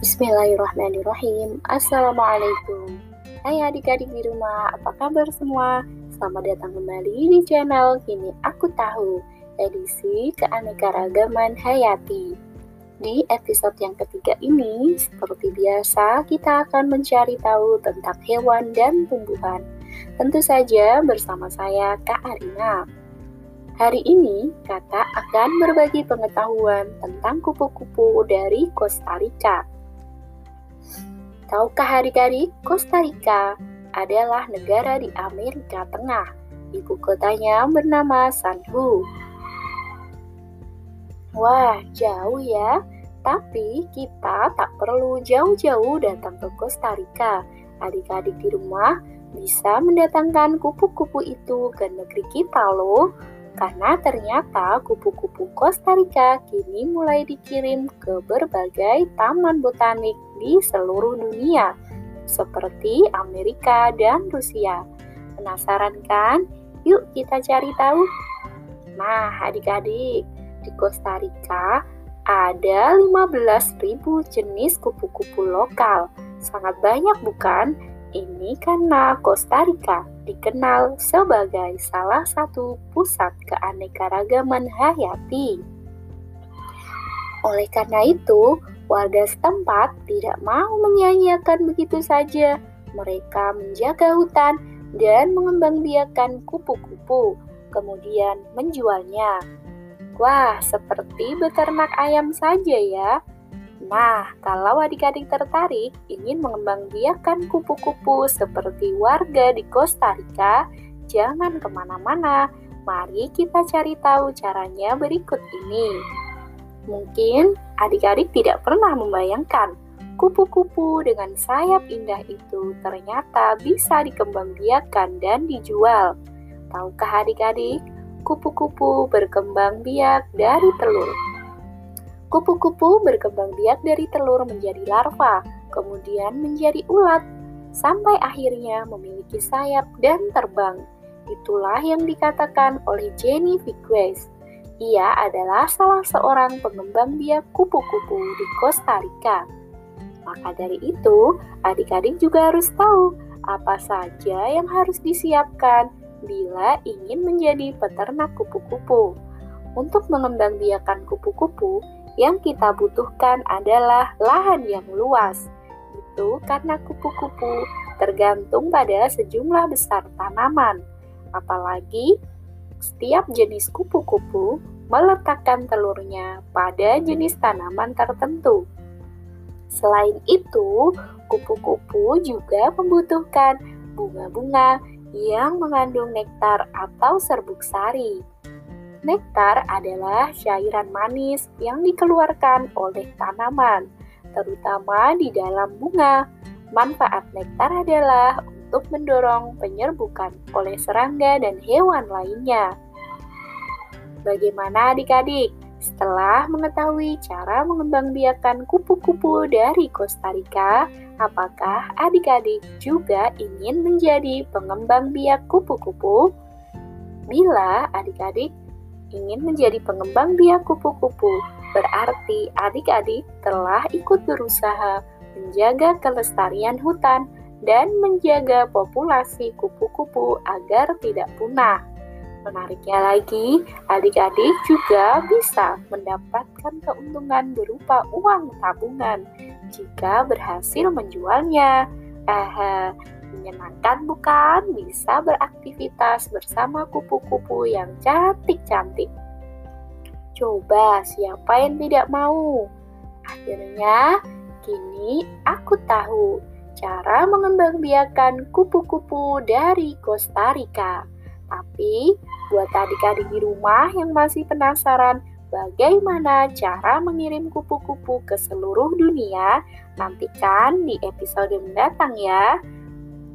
Bismillahirrahmanirrahim. Assalamualaikum. Hai adik-adik di rumah, apa kabar semua? Selamat datang kembali di channel Kini Aku Tahu, edisi keanekaragaman hayati. Di episode yang ketiga ini, seperti biasa, kita akan mencari tahu tentang hewan dan tumbuhan. Tentu saja bersama saya, Kak Arina. Hari ini, kakak akan berbagi pengetahuan tentang kupu-kupu dari Costa Rica. Tahukah adik-adik, Costa Rica adalah negara di Amerika Tengah. Ibu kotanya bernama Sanhu. Wah, jauh ya. Tapi kita tak perlu jauh-jauh datang ke Costa Rica. Adik-adik di rumah bisa mendatangkan kupu-kupu itu ke negeri kita loh. Karena ternyata kupu-kupu Costa Rica kini mulai dikirim ke berbagai taman botanik di seluruh dunia, seperti Amerika dan Rusia. Penasaran kan? Yuk kita cari tahu. Nah, adik-adik, di Costa Rica ada 15.000 jenis kupu-kupu lokal. Sangat banyak bukan? Ini karena Costa Rica dikenal sebagai salah satu pusat keanekaragaman hayati. Oleh karena itu, warga setempat tidak mau menyanyiakan begitu saja. Mereka menjaga hutan dan mengembangbiakan kupu-kupu, kemudian menjualnya. Wah, seperti beternak ayam saja ya. Nah, kalau adik-adik tertarik ingin mengembangbiakan kupu-kupu seperti warga di Costa Rica, jangan ke mana-mana. Mari kita cari tahu caranya berikut ini. Mungkin adik-adik tidak pernah membayangkan kupu-kupu dengan sayap indah itu ternyata bisa dikembangbiakan dan dijual. Tahukah adik-adik, kupu-kupu berkembang biak dari telur. Kupu-kupu berkembang biak dari telur menjadi larva, kemudian menjadi ulat, sampai akhirnya memiliki sayap dan terbang. Itulah yang dikatakan oleh Jenny Viquez. Ia adalah salah seorang pengembang biak kupu-kupu di Costa Rica. Maka dari itu, adik-adik juga harus tahu apa saja yang harus disiapkan bila ingin menjadi peternak kupu-kupu. Untuk mengembangbiakan kupu-kupu, yang kita butuhkan adalah lahan yang luas. Itu karena kupu-kupu tergantung pada sejumlah besar tanaman. Apalagi setiap jenis kupu-kupu meletakkan telurnya pada jenis tanaman tertentu. Selain itu, kupu-kupu juga membutuhkan bunga-bunga yang mengandung nektar atau serbuk sari. Nektar adalah cairan manis yang dikeluarkan oleh tanaman, terutama di dalam bunga. Manfaat nektar adalah untuk mendorong penyerbukan oleh serangga dan hewan lainnya. Bagaimana adik-adik? Setelah mengetahui cara mengembangbiakan kupu-kupu dari Costa Rica, apakah adik-adik juga ingin menjadi pengembang biak kupu-kupu? Bila adik-adik ingin menjadi pengembang biak kupu-kupu, berarti adik-adik telah ikut berusaha menjaga kelestarian hutan dan menjaga populasi kupu-kupu agar tidak punah. Menariknya lagi, adik-adik juga bisa mendapatkan keuntungan berupa uang tabungan jika berhasil menjualnya. Eh, Menyenangkan bukan? Bisa beraktivitas bersama kupu-kupu yang cantik-cantik. Coba siapa yang tidak mau? Akhirnya, kini aku tahu cara mengembangbiakan kupu-kupu dari Costa Rica. Tapi, buat adik-adik di rumah yang masih penasaran bagaimana cara mengirim kupu-kupu ke seluruh dunia, nantikan di episode mendatang ya.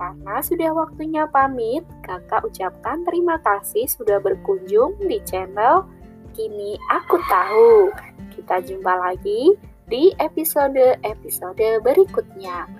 Karena sudah waktunya pamit, kakak ucapkan terima kasih sudah berkunjung di channel Kini Aku Tahu. Kita jumpa lagi di episode-episode berikutnya.